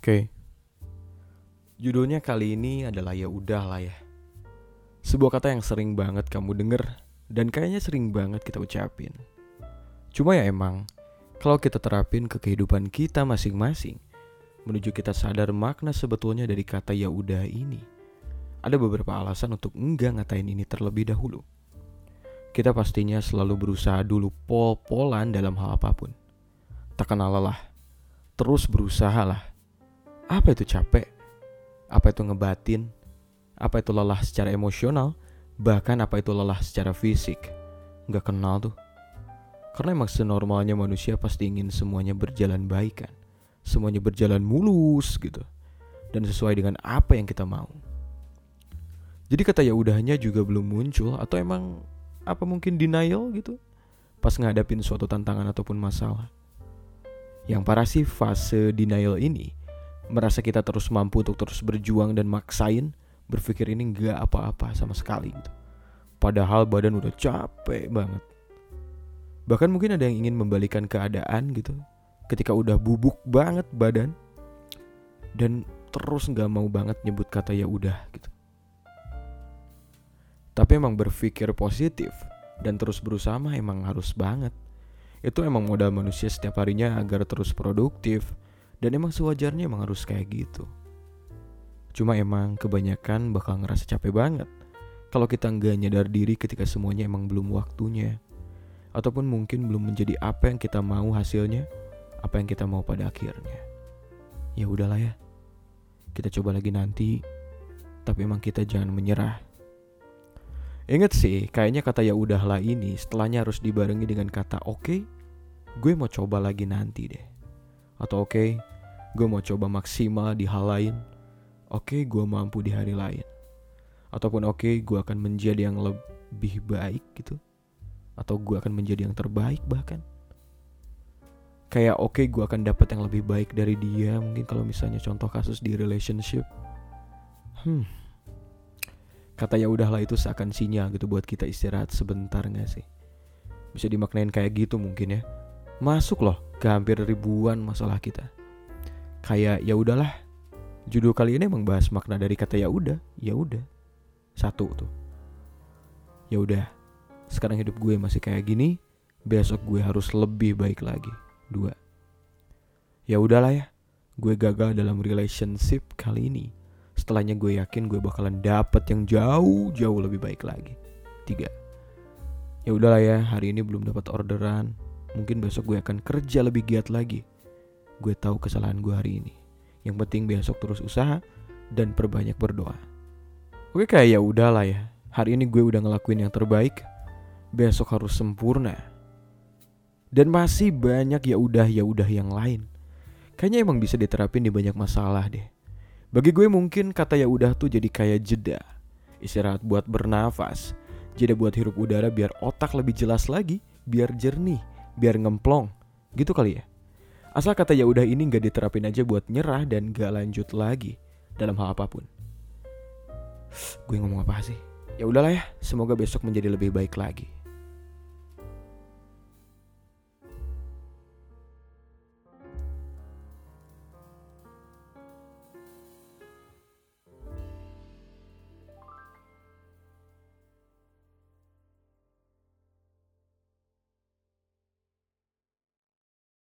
Oke. Judulnya kali ini adalah ya udah lah ya. Sebuah kata yang sering banget kamu denger dan kayaknya sering banget kita ucapin. Cuma ya emang kalau kita terapin ke kehidupan kita masing-masing menuju kita sadar makna sebetulnya dari kata ya udah ini. Ada beberapa alasan untuk enggak ngatain ini terlebih dahulu. Kita pastinya selalu berusaha dulu pol-polan dalam hal apa pun. Tak kenal lelah. Terus berusaha lah. Apa itu capek? Apa itu ngebatin? Apa itu lelah secara emosional? Bahkan apa itu lelah secara fisik? Nggak kenal tuh. Karena emang senormalnya manusia pasti ingin semuanya berjalan baik kan. Semuanya berjalan mulus gitu. Dan sesuai dengan apa yang kita mau. Jadi kata ya udahnya juga belum muncul atau emang apa mungkin denial gitu pas ngadapin suatu tantangan ataupun masalah. Yang parah sih fase denial ini merasa kita terus mampu untuk terus berjuang dan maksain berpikir ini nggak apa-apa sama sekali gitu. Padahal badan udah capek banget. Bahkan mungkin ada yang ingin membalikan keadaan gitu ketika udah bubuk banget badan dan terus nggak mau banget nyebut kata ya udah gitu. Tapi emang berpikir positif dan terus berusaha emang harus banget. Itu emang modal manusia setiap harinya agar terus produktif dan emang sewajarnya emang harus kayak gitu. Cuma emang kebanyakan bakal ngerasa capek banget kalau kita nggak nyadar diri ketika semuanya emang belum waktunya. Ataupun mungkin belum menjadi apa yang kita mau hasilnya, apa yang kita mau pada akhirnya. Ya udahlah ya. Kita coba lagi nanti, tapi emang kita jangan menyerah Ingat sih, kayaknya kata ya udahlah ini setelahnya harus dibarengi dengan kata oke, okay, gue mau coba lagi nanti deh. Atau oke, okay, gue mau coba maksimal di hal lain. Oke, okay, gue mampu di hari lain. Ataupun oke, okay, gue akan menjadi yang lebih baik gitu. Atau gue akan menjadi yang terbaik bahkan. Kayak oke, okay, gue akan dapat yang lebih baik dari dia. Mungkin kalau misalnya contoh kasus di relationship. Hmm, kata ya udahlah itu seakan sinyal gitu buat kita istirahat sebentar gak sih bisa dimaknain kayak gitu mungkin ya masuk loh ke hampir ribuan masalah kita kayak ya udahlah judul kali ini emang bahas makna dari kata ya udah ya udah satu tuh ya udah sekarang hidup gue masih kayak gini besok gue harus lebih baik lagi dua ya udahlah ya gue gagal dalam relationship kali ini Setelahnya gue yakin gue bakalan dapet yang jauh jauh lebih baik lagi. Tiga. Ya udahlah ya, hari ini belum dapat orderan. Mungkin besok gue akan kerja lebih giat lagi. Gue tahu kesalahan gue hari ini. Yang penting besok terus usaha dan perbanyak berdoa. Oke kayak ya udahlah ya. Hari ini gue udah ngelakuin yang terbaik. Besok harus sempurna. Dan masih banyak ya udah ya udah yang lain. Kayaknya emang bisa diterapin di banyak masalah deh. Bagi gue mungkin kata ya udah tuh jadi kayak jeda. Istirahat buat bernafas. Jeda buat hirup udara biar otak lebih jelas lagi, biar jernih, biar ngemplong. Gitu kali ya. Asal kata ya udah ini gak diterapin aja buat nyerah dan gak lanjut lagi dalam hal apa pun. Gue ngomong apa sih? Ya udahlah ya, semoga besok menjadi lebih baik lagi.